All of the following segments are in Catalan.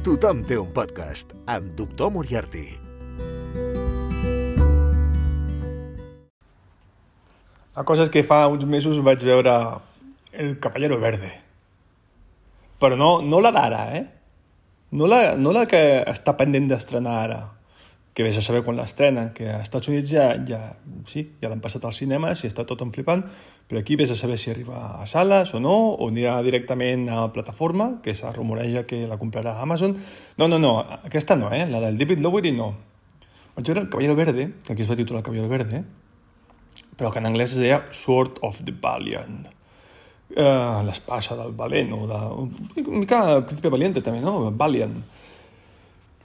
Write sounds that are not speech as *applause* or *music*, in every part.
Tothom té un podcast amb Doctor Moriarty. La cosa és que fa uns mesos vaig veure El Caballero Verde. Però no, no la d'ara, eh? No la, no la que està pendent d'estrenar ara, que vés a saber quan l'estrenen, que als Estats Units ja, ja, sí, ja l'han passat al cinema, si està tot en flipant, però aquí vés a saber si arriba a sales o no, o anirà directament a la plataforma, que se rumoreja que la comprarà a Amazon. No, no, no, aquesta no, eh? La del David Lowery no. Vaig veure El Caballero Verde, que aquí es va titular Caballero Verde, però que en anglès es deia Sword of the Valiant. Uh, L'espasa del valent, o de... una mica Príncipe Valiente també, no? Valiant.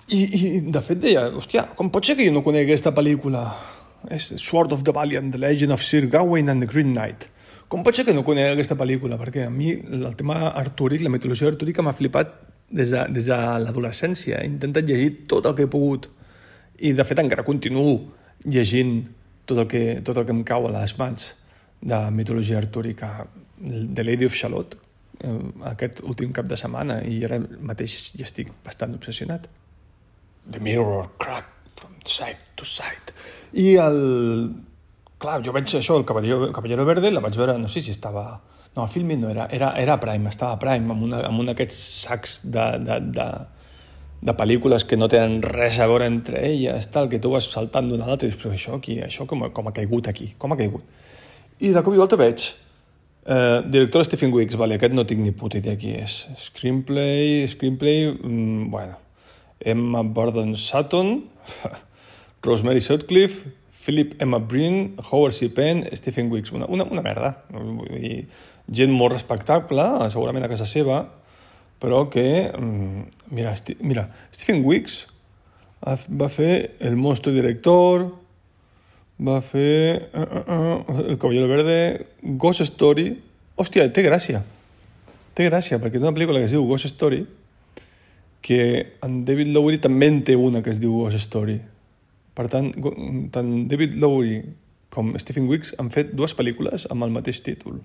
I, I, de fet, deia, hòstia, com pot ser que jo no conegui aquesta pel·lícula? És Sword of the Valiant, The Legend of Sir Gawain and the Green Knight. Com pot ser que no conegui aquesta pel·lícula? Perquè a mi el tema artúric, la mitologia artúrica m'ha flipat des de, des de l'adolescència. He intentat llegir tot el que he pogut. I, de fet, encara continuo llegint tot el que, tot el que em cau a les mans de mitologia artúrica. The Lady of Shalott, eh, aquest últim cap de setmana, i ara mateix ja estic bastant obsessionat. The mirror crack from side to side. I el... Clar, jo veig això, el Caballero, Caballero Verde, la vaig veure, no sé si estava... No, a Filmin no era, era, era Prime, estava Prime, amb, una, amb un d'aquests sacs de, de, de, de pel·lícules que no tenen res a veure entre elles, tal, que tu vas saltant d'una a l'altra i dius, però això, aquí, això com, com ha caigut aquí? Com ha caigut? I de cop i volta veig eh, director Stephen Wicks, vale, aquest no tinc ni puta idea qui és. Screenplay, screenplay, mm, bueno, Emma Burdon Sutton, Rosemary Sutcliffe, Philip Emma Breen, Howard C. Penn, Stephen Wicks. Una, una, una merda. Dir, gent molt respectable, segurament a casa seva, però que... mm, Mira, Sti mira Stephen Wicks va fer El monstruo director, va fer uh, uh, uh, El Caballero Verde, Ghost Story... Hòstia, té gràcia. Té gràcia, perquè té una pel·lícula que es diu Ghost Story, que en David Lowery també en té una que es diu Ghost Story. Per tant, tant David Lowery com Stephen Wicks han fet dues pel·lícules amb el mateix títol.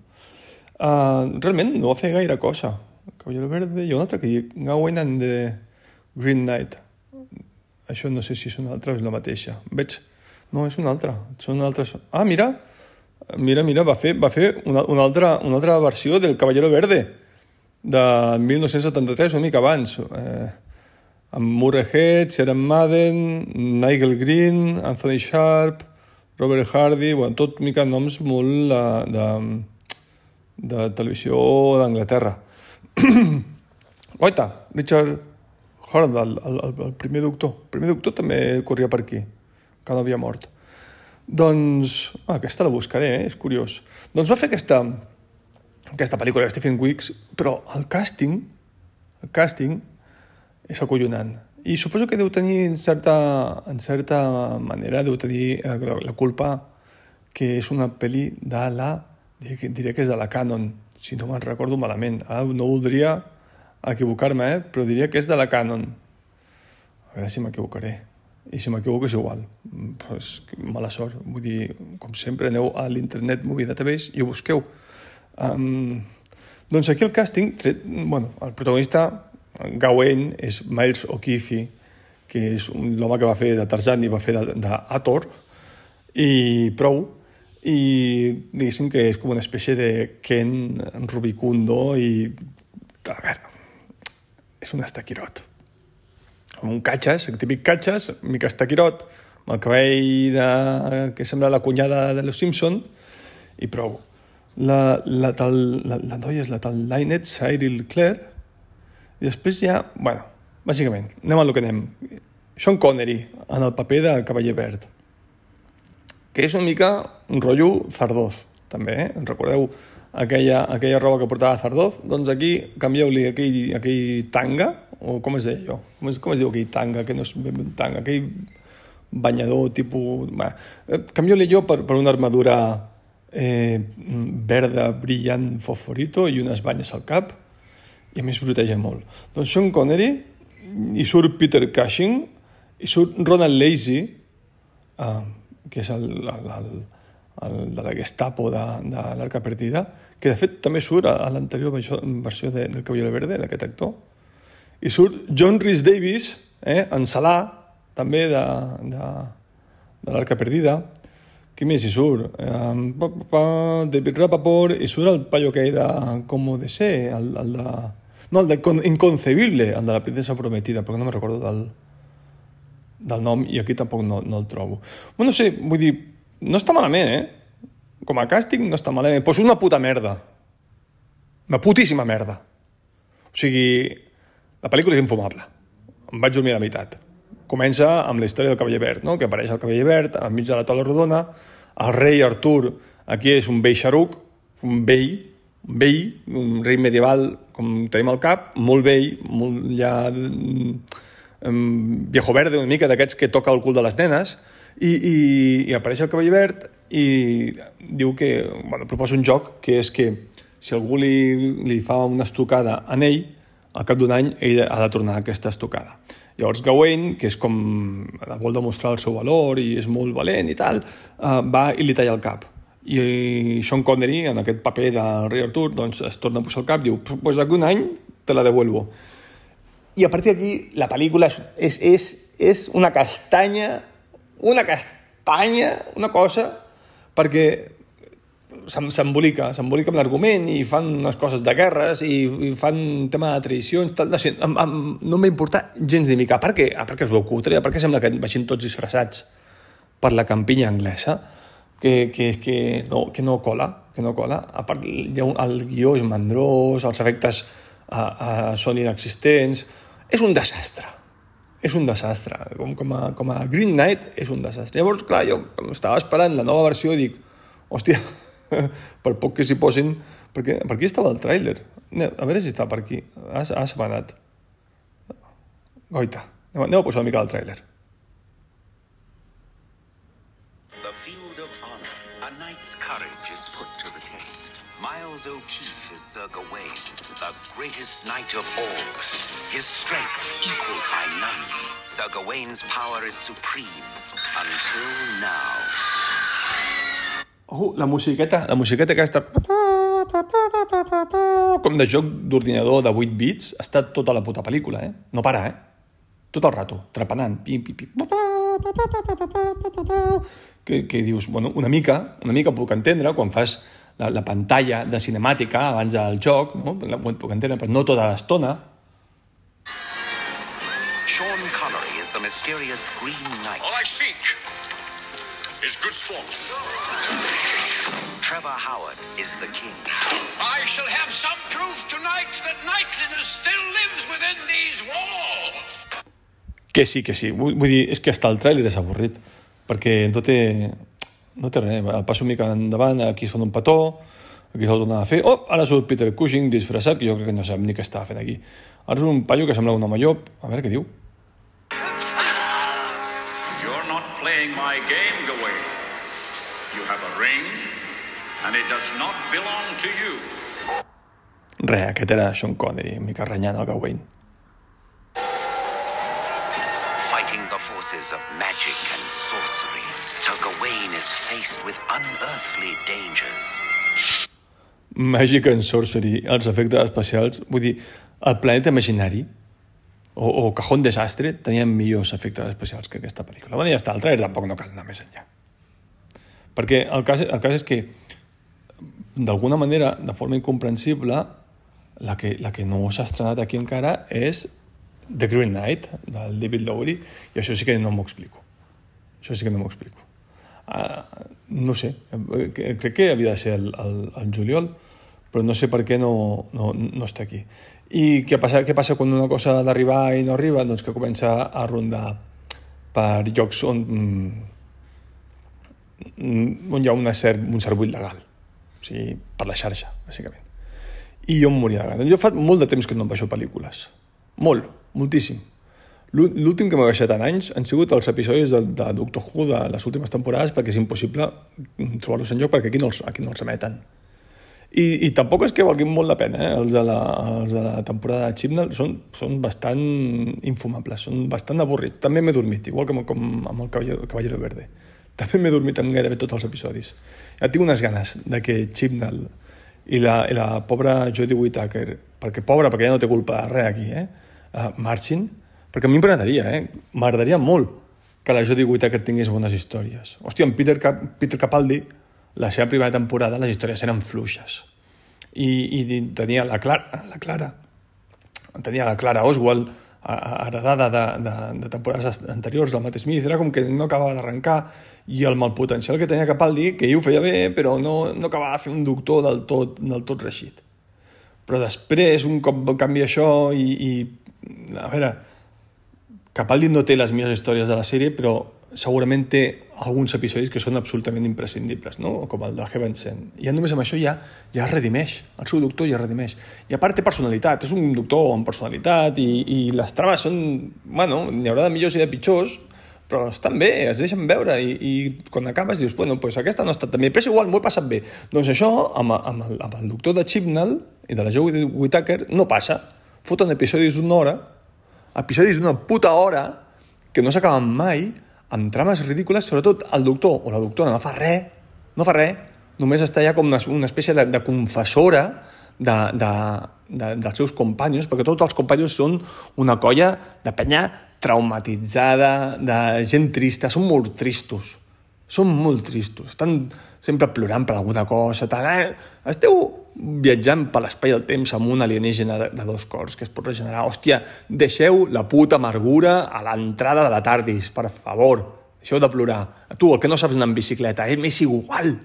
Uh, realment no va fer gaire cosa. Caballero Verde i una altra que hi Gawain and the Green Knight. Això no sé si és una altra o és la mateixa. Veig... No, és una altra. Són altres... Ah, mira! Mira, mira, va fer, va fer una, una, altra, una altra versió del Caballero Verde de 1973, una mica abans. Eh, amb Murray Head, Sharon Madden, Nigel Green, Anthony Sharp, Robert Hardy, bueno, tot mica noms molt de, de, de televisió d'Anglaterra. *clears throat* Oita, Richard Howard, el, el, el primer doctor. El primer doctor també corria per aquí, que no havia mort. Doncs, ah, aquesta la buscaré, eh? és curiós. Doncs va fer aquesta, aquesta pel·lícula de Stephen Wicks, però el càsting, el càsting és acollonant. I suposo que deu tenir, en certa, en certa manera, deu tenir eh, la culpa que és una pel·li de la, diré que és de la Canon, si no me'n recordo malament. Ara no voldria equivocar-me, eh? però diria que és de la Canon. A veure si m'equivocaré. I si m'equivoco és igual. Pues, mala sort. Vull dir, com sempre, aneu a l'Internet Movie Database i ho busqueu. Um, doncs aquí el càsting, tret, bueno, el protagonista, Gawain, és Miles O'Keefe, que és l'home que va fer de Tarzan i va fer d'Ator, i prou, i diguéssim que és com una espècie de Ken Rubicundo i a veure és un estaquirot un catxes, el típic catxes mica estaquirot amb el cabell de, que sembla la cunyada de los Simpson i prou la, la, tal, la, la noia és la tal Lynette Cyril Clare i després ja, bueno, bàsicament anem al que anem Sean Connery en el paper de Cavaller Verd que és una mica un rotllo Zardoz, també, eh? Recordeu aquella, aquella roba que portava Zardoz? Doncs aquí canvieu-li aquell, aquell tanga, o com es deia allò? Com es, com es diu aquell tanga, que no és ben tanga, aquell banyador tipus... Bé, canvieu-li allò per, per una armadura eh, verda, brillant, fosforito i unes banyes al cap, i a més proteja molt. Doncs Sean Connery, i surt Peter Cushing, i surt Ronald Lacey, eh, que és el, el, el, el de la Gestapo de, de l'Arca Perdida, que de fet també surt a, a l'anterior versió de, del Caballero Verde, d'aquest actor. i surt John Rhys Davis, eh, en Salà, també de, de, de l'Arca Perdida. Qui més hi surt? Um, pa, pa, pa, David Rappaport, i surt el paio aquell de Com de ser, el, el de... No, el de Inconcebible, el de la princesa prometida, perquè no me recordo del, del nom i aquí tampoc no, no el trobo. Bueno, no sé, vull dir, no està malament, eh? Com a càsting no està malament. Pues una puta merda. Una putíssima merda. O sigui, la pel·lícula és infumable. Em vaig dormir a la meitat. Comença amb la història del Cavaller Verd, no? que apareix el Cavaller Verd enmig de la taula rodona, el rei Artur, aquí és un vell xaruc, un vell, un vell, un rei medieval, com tenim al cap, molt vell, molt ja... Um, viejo verde, una mica d'aquests que toca el cul de les nenes, i, i, i apareix el Cavaller Verd i diu que, bueno, proposa un joc que és que si algú li, li fa una estocada en ell, al cap d'un any ell ha de tornar aquesta estocada. Llavors Gawain, que és com vol demostrar el seu valor i és molt valent i tal, eh, va i li talla el cap. I Sean Connery, en aquest paper del rei Artur, doncs es torna a posar el cap i diu, pues d'aquí un any te la devuelvo. I a partir d'aquí la pel·lícula és, és, és, és una castanya, una castanya, una cosa, perquè s'embolica, s'embolica amb l'argument i fan unes coses de guerres i, i fan tema de tradicions, tal, no sé, no m'ha importat gens ni mica. A part que, es veu cutre, a part que sembla que vagin tots disfressats per la campinya anglesa, que, que, que, no, que no cola, que no cola. A part, un, el guió és mandrós, els efectes a, a, són inexistents... És un desastre. És un desastre. Com, com, a, com a Green Knight és un desastre. Llavors, clar, jo estava esperant la nova versió i dic, hòstia, *laughs* per poc que s'hi posin... Perquè per aquí estava el tràiler. A veure si està per aquí. Ha, ha separat. Goita. Aneu, aneu a posar una mica el tràiler. The field of honor. A knight's courage is put to the test. Miles O'Keefe is Sir Gawain, the greatest knight of all. His strength equaled by none. Sir Gawain's power is supreme until now. Oh, la musiqueta, la musiqueta aquesta... Com de joc d'ordinador de 8 bits, està tota la puta pel·lícula, eh? No para, eh? Tot el rato, trepanant, pim, pim, pim. Que, que dius, bueno, una mica, una mica puc entendre quan fas la, la pantalla de cinemàtica abans del joc, no? La, puc entendre, però no tota l'estona. Sean Connery is the mysterious Green Knight. All I seek is good sport. Trevor Howard is the king. I shall have some proof tonight that knightliness still lives within these walls. Que sí, que sí. Vull, vull dir, és que hasta el tràiler és avorrit, perquè no té, no té res. Passo una mica endavant, aquí sona un petó, aquí s'ha tornat a fer... Oh, ara surt Peter Cushing disfressat, que jo crec que no sap ni què estava fent aquí. Ara surt un paio que sembla un home llop. A veure què diu. You're not playing my game, and it does not belong to you. Re, aquest era Sean Connery, una mica renyant el Gawain. Fighting the forces of magic and sorcery, Sir Gawain is faced with unearthly dangers. Magic and Sorcery, els efectes especials... Vull dir, el planeta imaginari o, o Cajón Desastre tenien millors efectes especials que aquesta pel·lícula. Bueno, ja està, el trailer tampoc no cal anar més enllà. Perquè el cas, el cas és que, d'alguna manera, de forma incomprensible, la que, la que no s'ha estrenat aquí encara és The Green Knight, del David Lowery, i això sí que no m'ho explico. Això sí que no m'ho explico. Uh, no sé, eh, crec que havia de ser el, el, el juliol, però no sé per què no, no, no està aquí. I què passa, què passa quan una cosa ha d'arribar i no arriba? Doncs que comença a rondar per llocs on, mm, on hi ha una cert, un circuit legal. O sigui, per la xarxa, bàsicament. I jo em moria de gana. Jo fa molt de temps que no em baixo pel·lícules. Molt, moltíssim. L'últim que m'ha baixat en anys han sigut els episodis de, de Doctor Who de les últimes temporades perquè és impossible trobar-los en lloc perquè aquí no els, aquí no els emeten. I, I tampoc és que valguin molt la pena, eh? els, de la, els de la temporada de Chibnall són, són bastant infumables, són bastant avorrits. També m'he dormit, igual que amb, com amb el Cavallero, Cavallero Verde. També m'he dormit en gairebé tots els episodis. Ja tinc unes ganes de que Chibnall i la, i la pobra Jodie Whittaker, perquè pobra, perquè ja no té culpa de res aquí, eh? uh, marxin, perquè a mi m'agradaria, eh? M'agradaria molt que la Jodie Whittaker tingués bones històries. Hòstia, en Peter, Cap Peter Capaldi, la seva primera temporada, les històries eren fluixes. I, i tenia la Clara, la Clara, tenia la Clara Oswald, heredada de, de, de temporades anteriors del Matt Smith, era com que no acabava d'arrencar, i el mal potencial que tenia Capaldi, que ell ho feia bé, però no, no acabava de fer un doctor del tot, del tot reixit. Però després, un cop canvia això i, i a veure, Capaldi no té les millors històries de la sèrie, però segurament té alguns episodis que són absolutament imprescindibles, no? com el de Heaven Sent. I ja només amb això ja, ja es redimeix, el seu doctor ja es redimeix. I a part té personalitat, és un doctor amb personalitat i, i les trames són... Bueno, n'hi haurà de millors i de pitjors, però estan bé, es deixen veure i, i quan acabes dius, bueno, pues aquesta no ha estat tan bé, però és igual, m'ho he passat bé. Doncs això, amb, amb, el, amb el doctor de Chibnall i de la Joe Whittaker, no passa. Foten episodis d'una hora, episodis d'una puta hora, que no s'acaben mai, amb trames ridícules, sobretot el doctor o la doctora no fa res, no fa res, només està ja com una, una espècie de, de confessora de, de, de, dels seus companys, perquè tots els companys són una colla de penya traumatitzada, de gent trista, són molt tristos. Són molt tristos, estan sempre plorant per alguna cosa. Tal. Eh? Esteu viatjant per l'espai i el temps amb un alienígena de, de dos cors que es pot regenerar. Hòstia, deixeu la puta amargura a l'entrada de la tardis, per favor. Deixeu de plorar. Tu, el que no saps anar en bicicleta, eh? m'és igual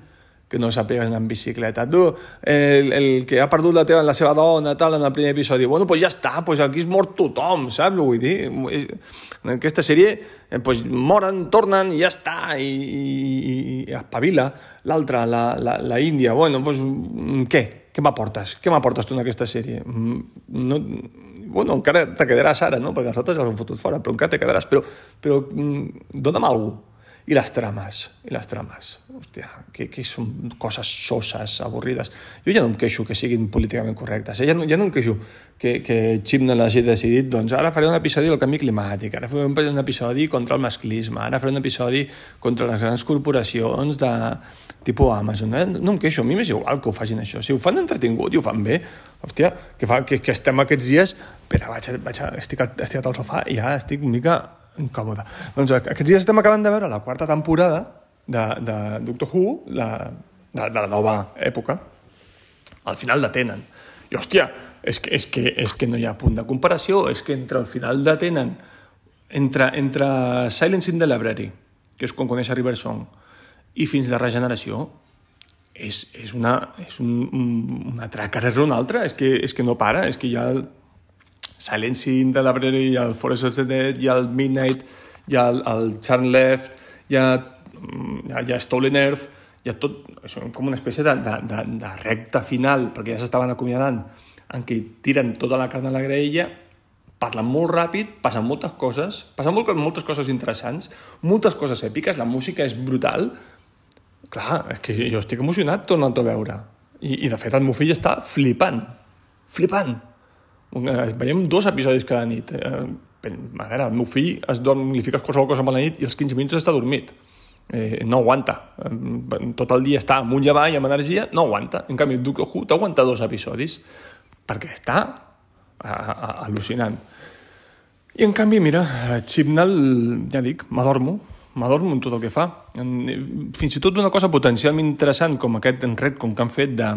que no sàpigues anar en bicicleta. Tu, el, el que ha perdut la, teva, la seva dona, tal, en el primer episodi, bueno, pues ja està, pues aquí es mor tothom, saps? Vull dir, en aquesta sèrie, eh, pues moren, tornen i ja està, i, i, i espavila. L'altra, la, la, la Índia, bueno, pues, mm, què? Què m'aportes? Què m'aportes tu en aquesta sèrie? Mm, No, bueno, encara te quedaràs ara, no? Perquè els altres ja l'han fotut fora, però encara te quedaràs. Però, però mm, dona'm alguna cosa. I les trames, i les trames. Hòstia, que, que són coses soses, avorrides. Jo ja no em queixo que siguin políticament correctes. Eh? Ja, no, ja no em queixo que, que Chibnall hagi decidit doncs ara faré un episodi del canvi climàtic, ara faré un, episodi contra el masclisme, ara faré un episodi contra les grans corporacions de tipus Amazon. Eh? No em queixo, a mi m'és igual que ho facin això. Si ho fan entretingut i ho fan bé, hòstia, que, fa, que, que estem aquests dies... Espera, vaig, vaig estic estirat al sofà i ja estic una mica incòmode. Doncs aquests dies estem acabant de veure la quarta temporada de, de Doctor Who, la, de, de la nova època, al final la tenen. I, hòstia, és que, és, que, és que no hi ha punt de comparació, és que entre el final de tenen, entre, entre Silence in the Library, que és quan coneix a River Song, i fins la regeneració, és, és, una, és un, un, una traca rere una altra, és que, és que no para, és que hi Silence in the Library, ha el Forest of the Dead, ha el Midnight, ha el, el Charm Left, mm, hi ha, hi ha Stolen Earth, hi ha tot, és com una espècie de, de, de, de recta final, perquè ja s'estaven acomiadant, en què tiren tota la carn a la graella, parlen molt ràpid, passen moltes coses, passen molt, moltes coses interessants, moltes coses èpiques, la música és brutal. Clar, és que jo estic emocionat tornant-ho a veure. I, I, de fet, el meu fill està flipant. Flipant. Eh, Veiem dos episodis cada nit. Eh, A veure, el meu fill es dorm, li fiques qualsevol cosa a la nit i als 15 minuts està dormit. Eh, no aguanta. Eh, Tot el dia està amunt i avall amb energia, no aguanta. En canvi, Doctor Who t'aguanta dos episodis perquè està a, a, al·lucinant. I en canvi, mira, Chibnall, ja dic, m'adormo, m'adormo en tot el que fa. Fins i tot una cosa potencialment interessant com aquest retcon que han fet de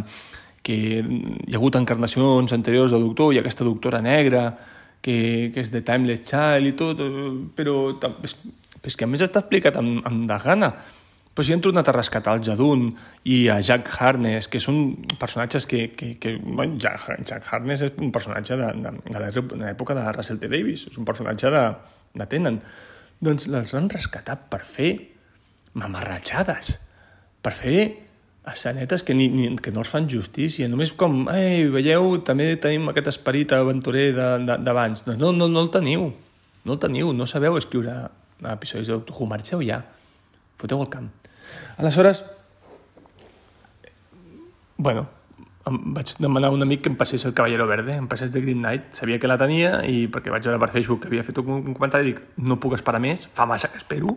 que hi ha hagut encarnacions anteriors del doctor i aquesta doctora negra que, que és de Timeless Child i tot, però és, és que a més està explicat amb, amb de gana. Però si han tornat a rescatar el Jadun i a Jack Harness, que són personatges que... que, que bueno, Jack, Jack Harness és un personatge de, de, de l'època- de de Russell T. Davis, és un personatge de, de Tennant. Doncs les han rescatat per fer mamarratxades, per fer escenetes que, ni, ni, que no els fan justícia, només com, ei, veieu, també tenim aquest esperit aventurer d'abans. No, no, no, no el teniu, no el teniu, no sabeu escriure episodis de Doctor Who, marxeu ja, foteu el camp. Aleshores, bueno, em vaig demanar a un amic que em passés el Cavallero Verde, em passés de Green Knight, sabia que la tenia i perquè vaig veure per Facebook que havia fet un, un comentari, dic, no puc esperar més, fa massa que espero,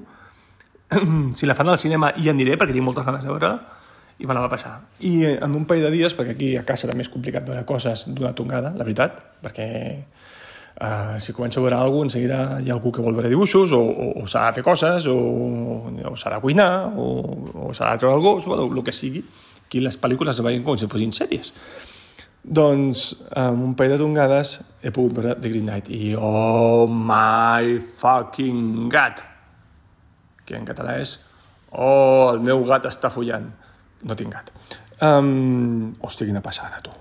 *clears throat* si la fan al cinema hi aniré perquè tinc moltes ganes de veure i me la va passar. I eh, en un parell de dies, perquè aquí a casa també és complicat veure coses d'una tongada, la veritat, perquè Uh, si comença a veure alguna cosa, enseguida hi ha algú que vol veure dibuixos, o, o, o s'ha de fer coses, o, o s'ha de cuinar, o, o s'ha de treure el gos, bueno, el que sigui. Aquí les pel·lícules es veien com si fossin sèries. Doncs, amb un parell de tongades he pogut veure The Green Knight i oh my fucking god! Que en català és oh, el meu gat està follant. No tinc gat. Um, hòstia, quina passada, tu.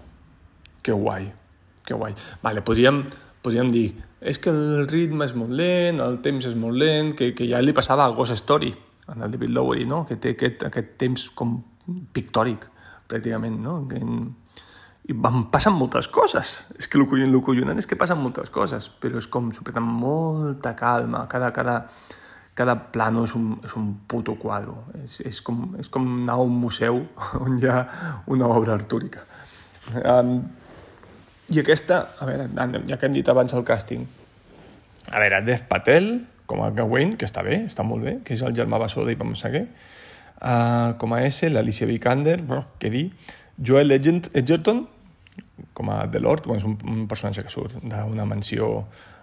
Que guai, que guai. Vale, podríem, podríem dir, és que el ritme és molt lent, el temps és molt lent, que, que ja li passava a Ghost Story, en el David Lowery, no? que té aquest, aquest temps com pictòric, pràcticament, no? Que, i van passen moltes coses. És que el collonant, és que passen moltes coses, però és com s'ho molta calma. Cada, cada, cada plano és un, és un puto quadre. És, és, com, és com anar a un museu *laughs* on hi ha una obra artúrica. Um, I aquesta, a veure, ja que hem dit abans el càsting, a veure, Dev Patel, com a Gawain, que està bé, està molt bé, que és el germà bessó d'Ivan Saguer, uh, com a S, l'Alicia Vikander, bueno, què dir, Joel Edgerton, com a The Lord, bueno, és un, un personatge que surt d'una mansió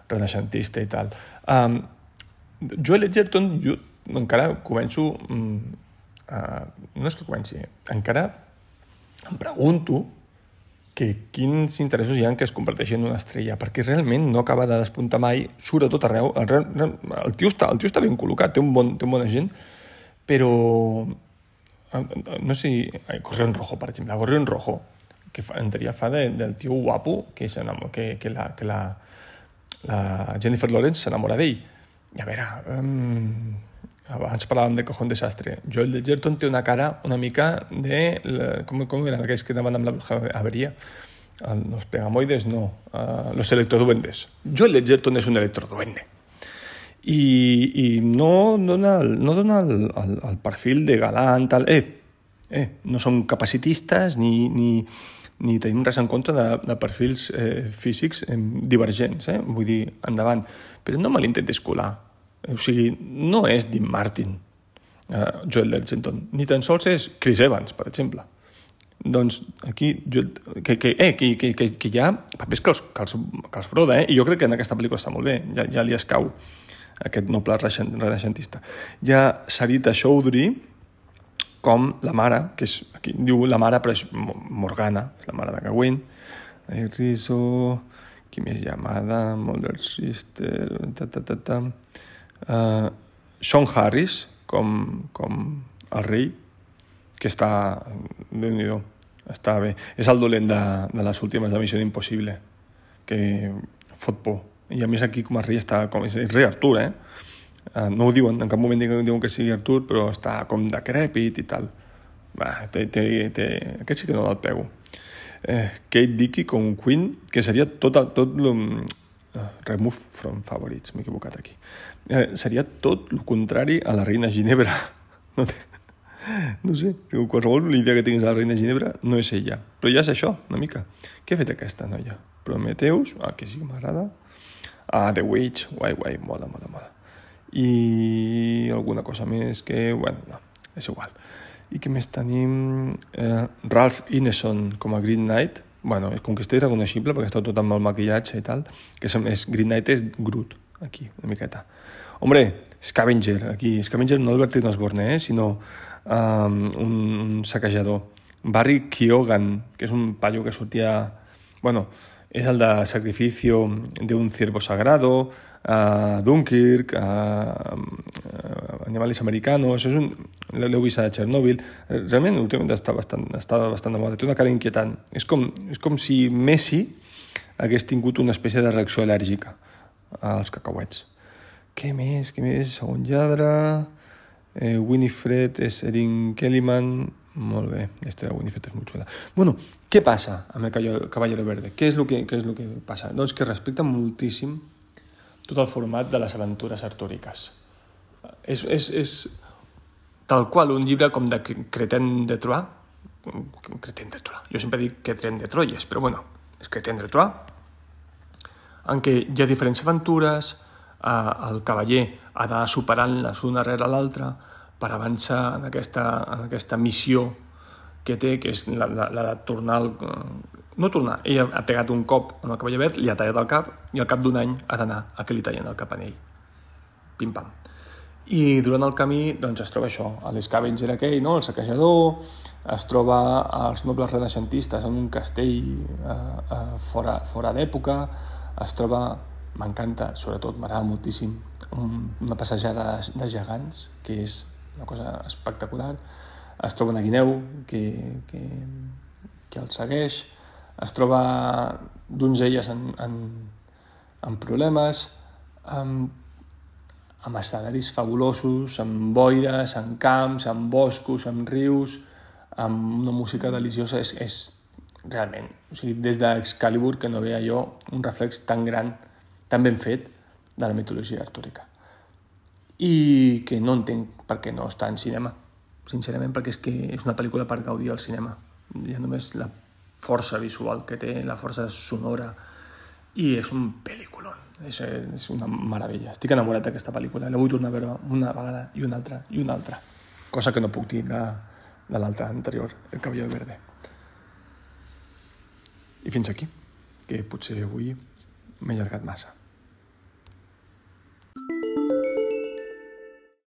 renaixentista i tal. Um, Joel Edgerton, jo encara començo... Uh, no és que comenci, encara em pregunto que quins interessos hi ha que es converteixi en una estrella, perquè realment no acaba de despuntar mai, surt a tot arreu, el, el, tio, està, el tio està ben col·locat, té un bon, té un bon agent, però no sé si... Corrión Rojo, per exemple, Corrión Rojo, que fa, en teoria fa de, del tio guapo que, que, que, la, que la, la Jennifer Lawrence s'enamora d'ell. A veure, um, abans parlàvem de Cojón Desastre. Joel Edgerton té una cara una mica de... Com, com eren aquells que anaven amb la bruja averia? El, los pegamoides, no. Uh, los electroduendes. Joel Edgerton és un electroduende. I, i no dona, no dona el, el, el perfil de galant, tal. Eh, eh, no som capacitistes ni, ni, ni tenim res en contra de, de perfils eh, físics eh, divergents, eh? vull dir, endavant. Però no me l'intentis colar o sigui, no és Dean Martin, uh, Joel Edgerton, ni tan sols és Chris Evans, per exemple. Doncs aquí, Joel, que, que, eh, que, que, que, que hi ha papers que els, que els, que els broda, eh? i jo crec que en aquesta pel·lícula està molt bé, ja, ja li escau aquest noble renaixentista. Hi ha Sarita Choudhury, com la mare, que és, aquí diu la mare, però és Morgana, és la mare de Gawain, Rizzo, qui més? Madame, Mulder Sister, ta, ta, ta, ta. Uh, Sean Harris, com, com el rei, que està... déu nhi està bé. És el dolent de, de les últimes de Missió Impossible, que fot por. I a més aquí com a rei està... Com, és, és rei Artur, eh? Uh, no ho diuen, en cap moment diuen que sigui Artur, però està com decrèpit i tal. Va, té, té, té... aquest sí que no el pego. Eh, Kate Dickey com Queen, que seria tot, el, tot lo, uh, remove from favorites, m'he equivocat aquí eh, seria tot el contrari a la reina Ginebra. *laughs* No, té, no sé, qualsevol idea que tinguis de la reina Ginebra no és ella. Però ja és això, una mica. Què ha fet aquesta noia? Prometeus, ah, que sí que m'agrada. Ah, The Witch, guai, guai, mola, mola, mola. I alguna cosa més que, bueno, no, és igual. I què més tenim? Eh, Ralph Ineson com a Green Knight. Bueno, és com que estic reconeixible perquè està tot amb el maquillatge i tal, que és, és Green Knight és Groot, aquí, una miqueta. Hombre, Scavenger, aquí, Scavenger no el Bertín Osborne, eh, sinó um, un saquejador. Barry Kyogan, que és un paio que sortia... Bueno, és el de Sacrificio de un ciervo sagrado, a Dunkirk, a Animales Americanos, és un... l'heu a Chernobyl. Realment, últimament està bastant, està bastant de moda, té una cara inquietant. És com, és com si Messi hagués tingut una espècie de reacció al·lèrgica als cacauets. Què més? Què més? Segon lladre... Eh, Winifred Erin Kellyman... Molt bé, de Winifred és molt xula. Bueno, què passa amb el Cavallero Verde? Què és el que, què és el que passa? Doncs que respecta moltíssim tot el format de les aventures artúriques. És, és, és tal qual un llibre com de Creten de Troyes, Creten de Troyes, jo sempre dic Creten de Troyes, però bueno, és Creten de Troyes, en què hi ha diferents aventures, eh, el cavaller ha d'anar superant-les una rere l'altra per avançar en aquesta, en aquesta missió que té, que és la, la, la de tornar el, no tornar. Ell ha pegat un cop en el cavaller verd, li ha tallat el cap i al cap d'un any ha d'anar a que li tallen el cap a ell. Pim-pam. I durant el camí doncs, es troba això, l'Scavenger aquell, no? el saquejador, es troba els nobles renaixentistes en un castell eh, eh, fora, fora d'època, es troba, m'encanta, sobretot m'agrada moltíssim, un, una passejada de, de gegants, que és una cosa espectacular, es troba una guineu que, que, que el segueix, es troba donzelles en, en, en problemes, amb, amb escenaris fabulosos, amb boires, amb camps, amb boscos, amb rius, amb una música deliciosa, és, és realment, o sigui, des d'Excalibur que no veia jo un reflex tan gran, tan ben fet de la mitologia artúrica. I que no entenc per què no està en cinema, sincerament, perquè és que és una pel·lícula per gaudir al cinema. Ha només la força visual que té, la força sonora, i és un pel·lículon. És, és una meravella. Estic enamorat d'aquesta pel·lícula. La vull tornar a veure una vegada i una altra i una altra. Cosa que no puc dir de, de l'altra anterior, El Caballero Verde. I fins aquí, que potser avui m'he allargat massa.